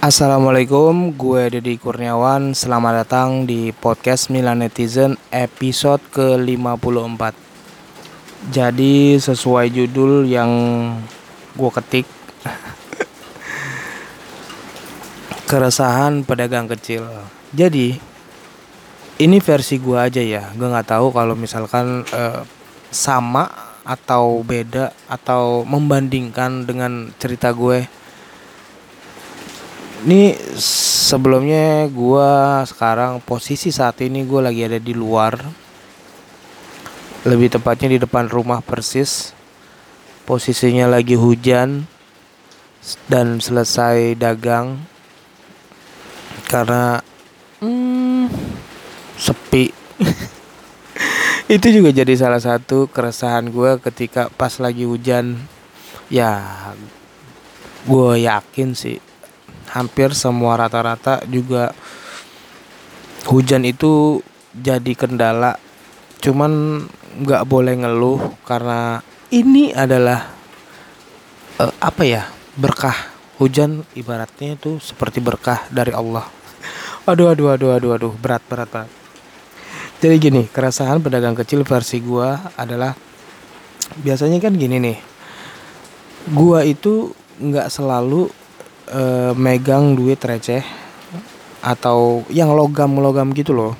Assalamualaikum, gue Deddy Kurniawan. Selamat datang di podcast Milan Netizen episode ke-54. Jadi sesuai judul yang gue ketik Keresahan pedagang kecil. Jadi ini versi gue aja ya. Gue nggak tahu kalau misalkan eh, sama atau beda atau membandingkan dengan cerita gue ini sebelumnya gue sekarang posisi saat ini gue lagi ada di luar. Lebih tepatnya di depan rumah persis. Posisinya lagi hujan dan selesai dagang. Karena hmm, sepi. Itu juga jadi salah satu keresahan gue ketika pas lagi hujan. Ya gue yakin sih hampir semua rata-rata juga hujan itu jadi kendala. Cuman nggak boleh ngeluh karena ini adalah uh, apa ya berkah hujan. Ibaratnya itu seperti berkah dari Allah. Aduh aduh aduh aduh aduh berat berat berat. Jadi gini keresahan pedagang kecil versi gua adalah biasanya kan gini nih gua itu nggak selalu uh, megang duit receh atau yang logam-logam gitu loh.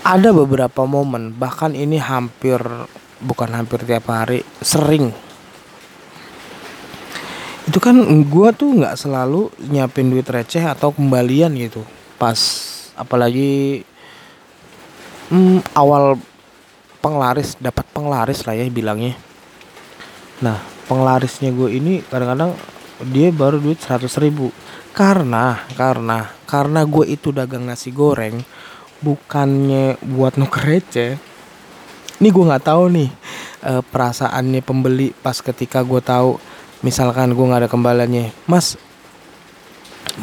Ada beberapa momen, bahkan ini hampir bukan hampir tiap hari, sering. Itu kan gua tuh nggak selalu nyiapin duit receh atau kembalian gitu. Pas apalagi hmm, awal penglaris dapat penglaris lah ya bilangnya. Nah, penglarisnya gue ini kadang-kadang dia baru duit 100 ribu. Karena karena karena gue itu dagang nasi goreng bukannya buat nuker receh. Ini gue nggak tahu nih e, perasaannya pembeli pas ketika gue tahu misalkan gue nggak ada kembaliannya. Mas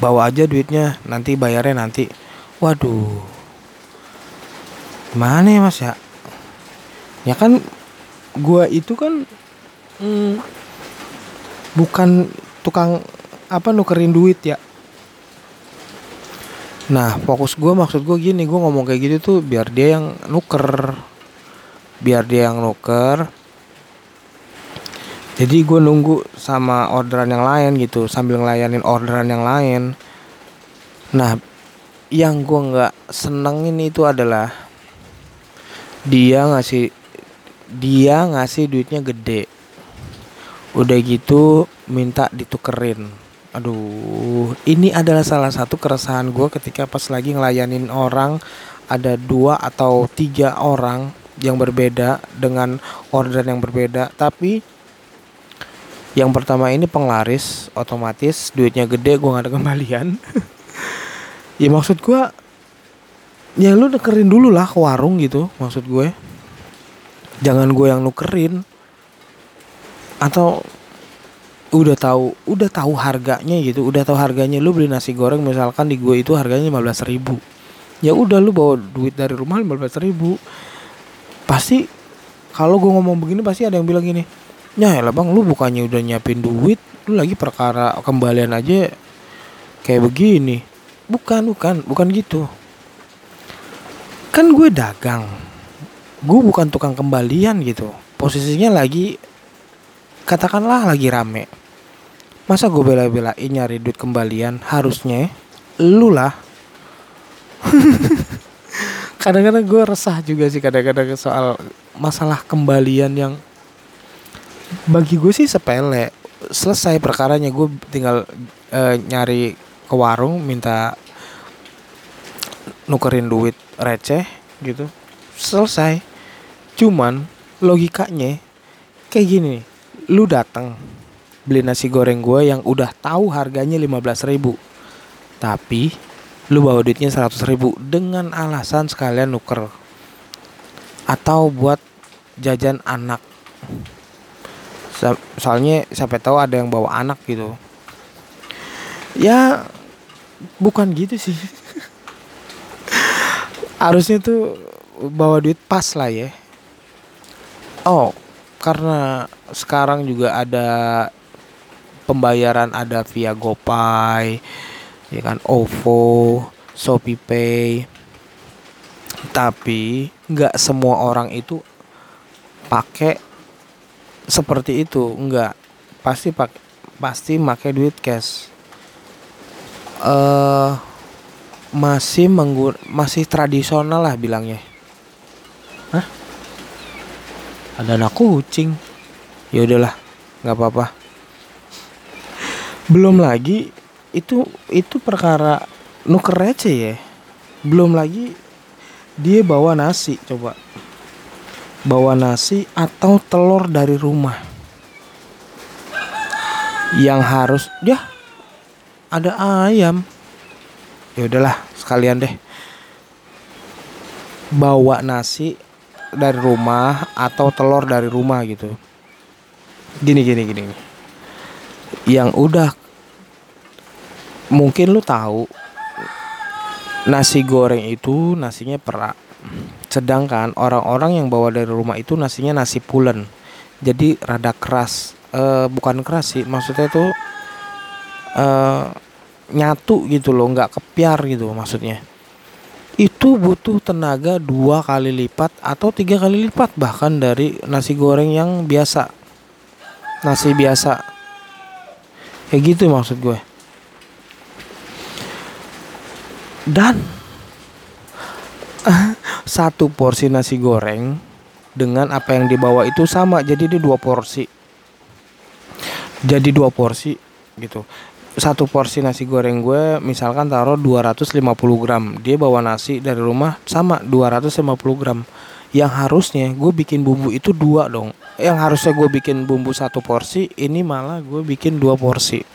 bawa aja duitnya nanti bayarnya nanti. Waduh mana ya mas ya? Ya kan gue itu kan hmm, bukan tukang apa nukerin duit ya. Nah fokus gue maksud gue gini gue ngomong kayak gitu tuh biar dia yang nuker. Biar dia yang nuker. Jadi gue nunggu sama orderan yang lain gitu sambil ngelayanin orderan yang lain. Nah yang gue nggak senengin itu adalah dia ngasih dia ngasih duitnya gede udah gitu minta ditukerin. Aduh ini adalah salah satu keresahan gue ketika pas lagi ngelayanin orang ada dua atau tiga orang yang berbeda dengan order yang berbeda. Tapi yang pertama ini penglaris otomatis duitnya gede gue gak ada kembalian. Ya maksud gue ya lu nukerin dulu lah ke warung gitu maksud gue. Jangan gue yang nukerin atau udah tahu udah tahu harganya gitu udah tahu harganya. Lu beli nasi goreng misalkan di gue itu harganya lima belas ribu. Ya udah lu bawa duit dari rumah lima belas ribu. Pasti kalau gue ngomong begini pasti ada yang bilang gini ya lah bang lu bukannya udah nyiapin duit lu lagi perkara kembalian aja kayak begini. Bukan bukan bukan gitu. Kan gue dagang gue bukan tukang kembalian gitu. Posisinya lagi katakanlah lagi rame. Masa gue bela-belain nyari duit kembalian? Harusnya lu lah. Kadang-kadang gue resah juga sih kadang-kadang soal masalah kembalian yang bagi gue sih sepele. Selesai perkaranya gue tinggal uh, nyari ke warung minta nukerin duit receh gitu. Selesai. Cuman logikanya kayak gini lu datang beli nasi goreng gue yang udah tahu harganya 15 ribu. Tapi lu bawa duitnya 100 ribu dengan alasan sekalian nuker. Atau buat jajan anak. Soalnya siapa tahu ada yang bawa anak gitu. Ya bukan gitu sih. Harusnya tuh bawa duit pas lah ya. Oh karena sekarang juga ada pembayaran ada via GoPay ya kan OVO ShopeePay tapi nggak semua orang itu pakai seperti itu. Nggak. Pasti pak pasti pakai duit cash. Eh uh, masih menggur masih tradisional lah bilangnya. Hah? Ada anak kucing. Ya udahlah nggak apa-apa. Belum lagi itu itu perkara nuker receh ya. Belum lagi dia bawa nasi coba. Bawa nasi atau telur dari rumah. Yang harus ya ada ayam. Ya udahlah sekalian deh. Bawa nasi dari rumah atau telur dari rumah gitu. Gini gini gini. Yang udah mungkin lu tahu nasi goreng itu nasinya perak. Sedangkan orang-orang yang bawa dari rumah itu nasinya nasi pulen. Jadi rada keras. E, bukan keras sih maksudnya itu e, nyatu gitu loh nggak kepiar gitu maksudnya itu butuh tenaga dua kali lipat atau tiga kali lipat bahkan dari nasi goreng yang biasa. Nasi biasa. Kayak gitu maksud gue. Dan satu porsi nasi goreng dengan apa yang dibawa itu sama jadi di dua porsi. Jadi dua porsi gitu satu porsi nasi goreng gue misalkan taruh 250 gram. Dia bawa nasi dari rumah sama 250 gram. Yang harusnya gue bikin bumbu itu dua dong. Yang harusnya gue bikin bumbu satu porsi ini malah gue bikin dua porsi.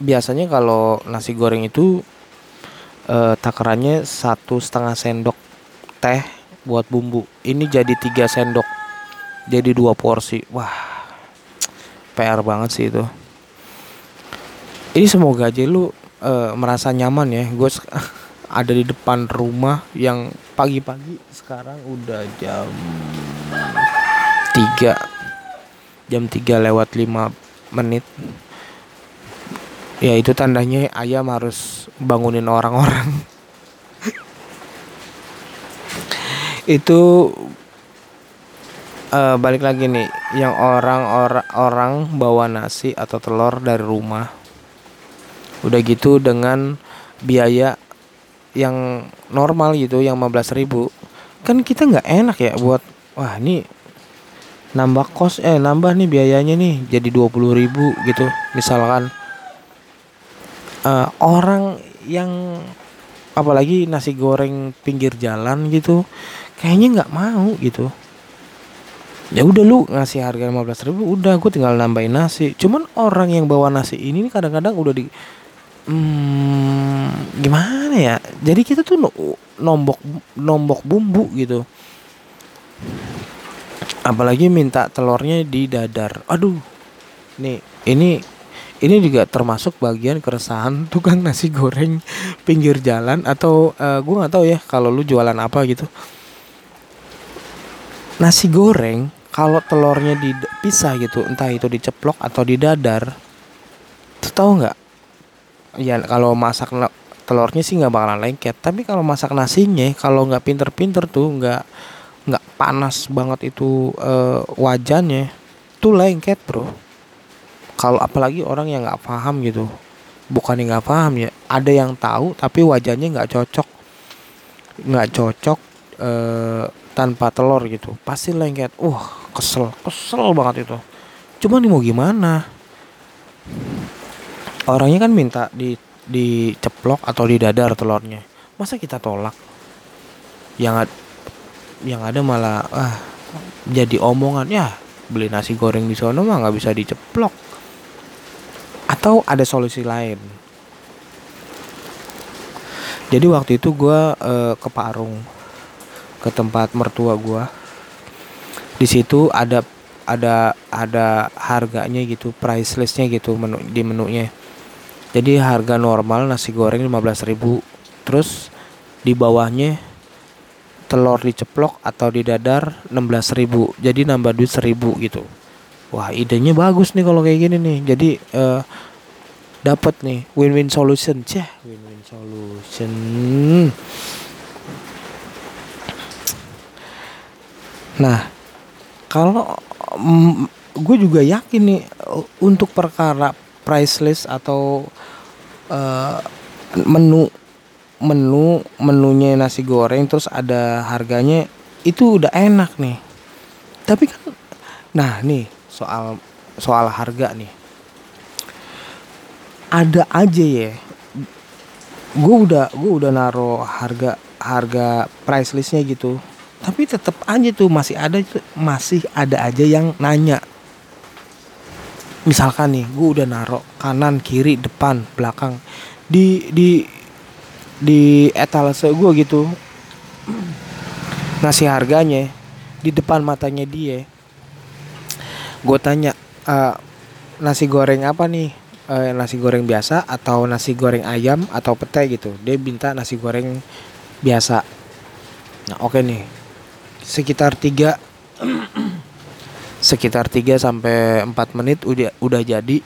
Biasanya kalau nasi goreng itu eh, takarannya satu setengah sendok teh buat bumbu. Ini jadi tiga sendok jadi dua porsi. Wah PR banget sih itu. Ini semoga aja lu uh, merasa nyaman ya. Gue ada di depan rumah yang pagi-pagi sekarang udah jam 3 jam 3 lewat 5 menit. Ya itu tandanya ayam harus bangunin orang-orang. Itu uh, balik lagi nih yang orang orang orang bawa nasi atau telur dari rumah. Udah gitu dengan biaya yang normal gitu yang 15 ribu. Kan kita nggak enak ya buat wah ini nambah kos eh nambah nih biayanya nih jadi 20 ribu gitu misalkan. Uh, orang yang apalagi nasi goreng pinggir jalan gitu kayaknya nggak mau gitu ya udah lu ngasih harga lima belas ribu udah gue tinggal nambahin nasi. Cuman orang yang bawa nasi ini kadang-kadang udah di hmm, gimana ya? Jadi kita tuh nombok nombok bumbu gitu. Apalagi minta telurnya di dadar aduh nih ini ini juga termasuk bagian keresahan tukang nasi goreng pinggir jalan atau uh, eh, gue nggak tahu ya kalau lu jualan apa gitu. Nasi goreng kalau telurnya dipisah gitu entah itu diceplok atau didadar tuh tahu nggak? Ya kalau masak telurnya sih nggak bakalan lengket. Tapi kalau masak nasinya kalau nggak pinter-pinter tuh nggak nggak panas banget itu uh, wajannya tuh lengket bro. Kalau apalagi orang yang nggak paham gitu. Bukan yang nggak paham ya ada yang tahu tapi wajannya nggak cocok. Nggak cocok uh, tanpa telur gitu. Pasti lengket. Uh kesel kesel banget itu. Cuma nih mau gimana? Orangnya kan minta di diceplok atau didadar telurnya. Masa kita tolak? Yang yang ada malah ah jadi omongan ya beli nasi goreng di sana mah nggak bisa diceplok. Atau ada solusi lain? Jadi waktu itu gue uh, ke Parung ke tempat mertua gue di situ ada ada ada harganya gitu price listnya gitu menu di menunya. Jadi harga normal nasi goreng 15.000 terus di bawahnya telur diceplok atau didadar 16.000 jadi nambah duit 1000 gitu. Wah idenya bagus nih kalau kayak gini nih. Jadi uh, dapat nih win-win solution ceh. Win-win solution. Nah kalau mm, gue juga yakin nih untuk perkara price list atau uh, menu menu menunya nasi goreng terus ada harganya itu udah enak nih. Tapi kan nah nih soal soal harga nih. Ada aja ya. Gue udah gue udah naro harga harga price listnya gitu tapi tetap aja tuh masih ada masih ada aja yang nanya. Misalkan nih gue udah naro kanan kiri depan belakang. Di di di etalase gue gitu. Ngasih harganya di depan matanya dia. Gue tanya uh, nasi goreng apa nih? Uh, nasi goreng biasa atau nasi goreng ayam atau pete gitu? Dia minta nasi goreng biasa. Nah oke okay nih sekitar tiga sekitar 3 sampai 4 menit udah udah jadi.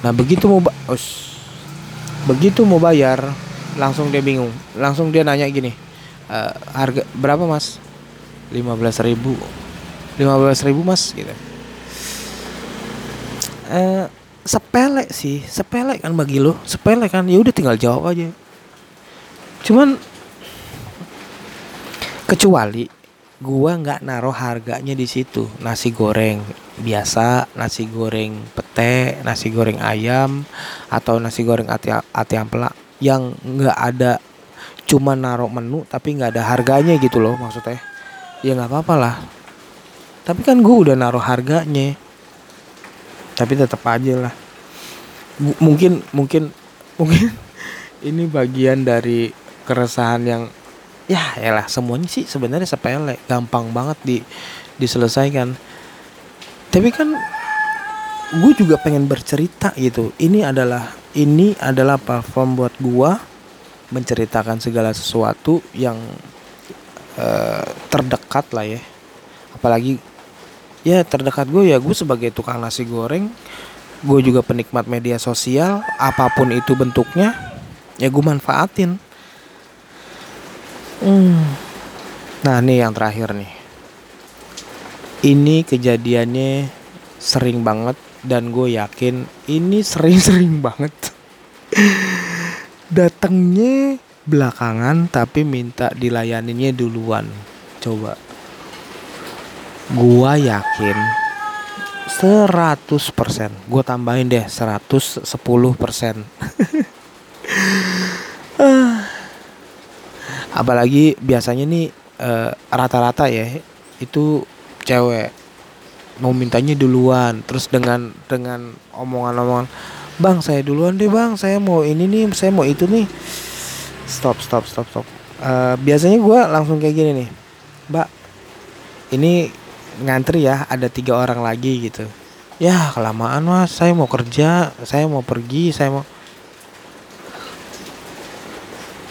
Nah, begitu mau us, begitu mau bayar, langsung dia bingung. Langsung dia nanya gini. E, harga berapa, Mas? 15.000. 15.000, Mas, gitu. Eh, sepele sih, sepele kan bagi lo, sepele kan. Ya udah tinggal jawab aja. Cuman kecuali gua nggak naruh harganya di situ. Nasi goreng biasa nasi goreng pete nasi goreng ayam atau nasi goreng ati ati ampela yang nggak ada cuma naruh menu tapi nggak ada harganya gitu loh maksudnya. Ya nggak apa-apa lah. Tapi kan gue udah naruh harganya. Tapi tetap aja lah. Mungkin mungkin mungkin ini bagian dari keresahan yang ya lah semuanya sih sebenarnya sepele gampang banget di diselesaikan. Tapi kan gue juga pengen bercerita gitu. Ini adalah ini adalah platform buat gue menceritakan segala sesuatu yang uh, terdekat lah ya. Apalagi ya terdekat gue ya gue sebagai tukang nasi goreng gue juga penikmat media sosial apa pun itu bentuknya ya gue manfaatin Hmm. Nah, nih yang terakhir nih. Ini kejadiannya sering banget dan gue yakin ini sering-sering banget. Datangnya belakangan tapi minta dilayaninnya duluan. Coba. Gua yakin 100% Gue tambahin deh 110% apalagi biasanya nih eh, rata-rata ya itu cewek mau mintanya duluan terus dengan dengan omongan-omongan bang saya duluan deh bang saya mau ini nih saya mau itu nih. Stop stop stop stop. Uh, biasanya gue langsung kayak gini nih mbak ini ngantri ya ada tiga orang lagi gitu. Ya kelamaan mas. Saya mau kerja saya mau pergi saya mau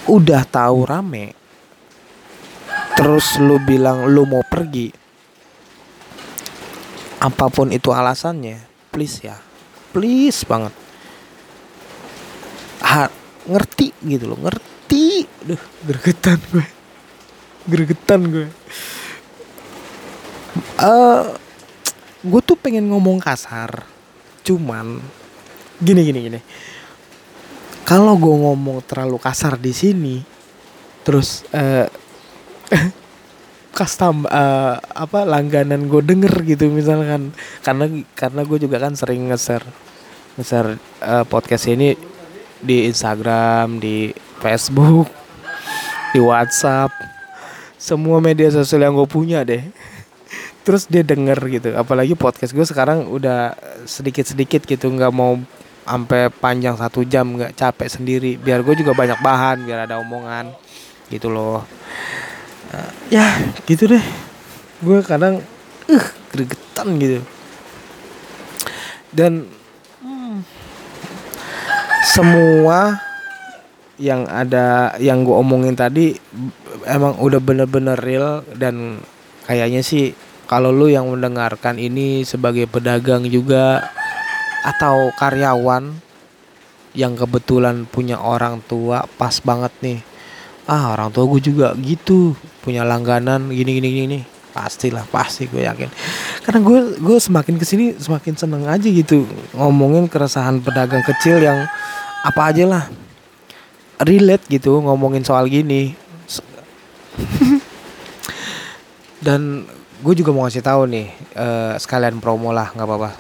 udah tahu rame. Terus lu bilang lu mau pergi. Apa pun itu alasannya please ya. Please banget. Ha, ngerti gitu loh ngerti. Duh gregetan gue. Gregetan gue. Uh, gue tuh pengen ngomong kasar. Cuman gini gini gini kalau gue ngomong terlalu kasar di sini terus uh, custom uh, apa langganan gue denger gitu misalkan. Karena karena gue juga kan sering nge-share nge-share uh, podcast ini di Instagram di Facebook di WhatsApp. Semua media sosial yang gue punya deh. Terus dia denger gitu. Apalagi podcast gue sekarang udah sedikit sedikit gitu nggak mau sampai panjang satu jam nggak capek sendiri. Biar gue juga banyak bahan biar ada omongan gitu loh. Uh, ya gitu deh. Gue kadang uh gregetan gitu. Dan hmm, semua yang ada yang gue omongin tadi emang udah bener-bener real. Dan kayaknya sih kalau lu yang mendengarkan ini sebagai pedagang juga atau karyawan yang kebetulan punya orang tua pas banget nih. Ah orang tua gue juga gitu. Punya langganan gini gini gini pastilah pasti gue yakin. Karena gue gue semakin ke sini semakin seneng aja gitu ngomongin keresahan pedagang kecil yang apa aja lah. Relate gitu ngomongin soal gini. Dan gue juga mau ngasih tahu nih uh, sekalian promo lah nggak apa-apa.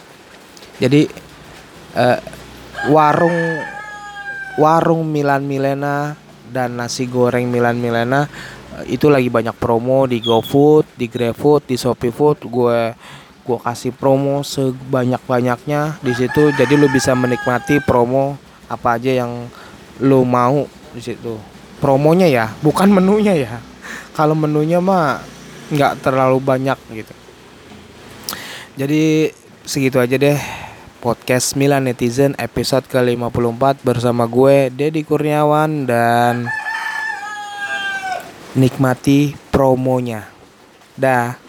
Jadi uh, warung warung Milan Milena dan nasi goreng Milan Milena uh, itu lagi banyak promo di GoFood, di GrabFood, di ShopeeFood. Gue gue kasih promo sebanyak banyaknya di situ. Jadi lu bisa menikmati promo apa aja yang lu mau di situ. Promonya ya, bukan menunya ya. Kalau menunya mah nggak terlalu banyak gitu jadi segitu aja deh podcast Milan Netizen episode ke-54 bersama gue Dedi Kurniawan dan nikmati promonya. Dah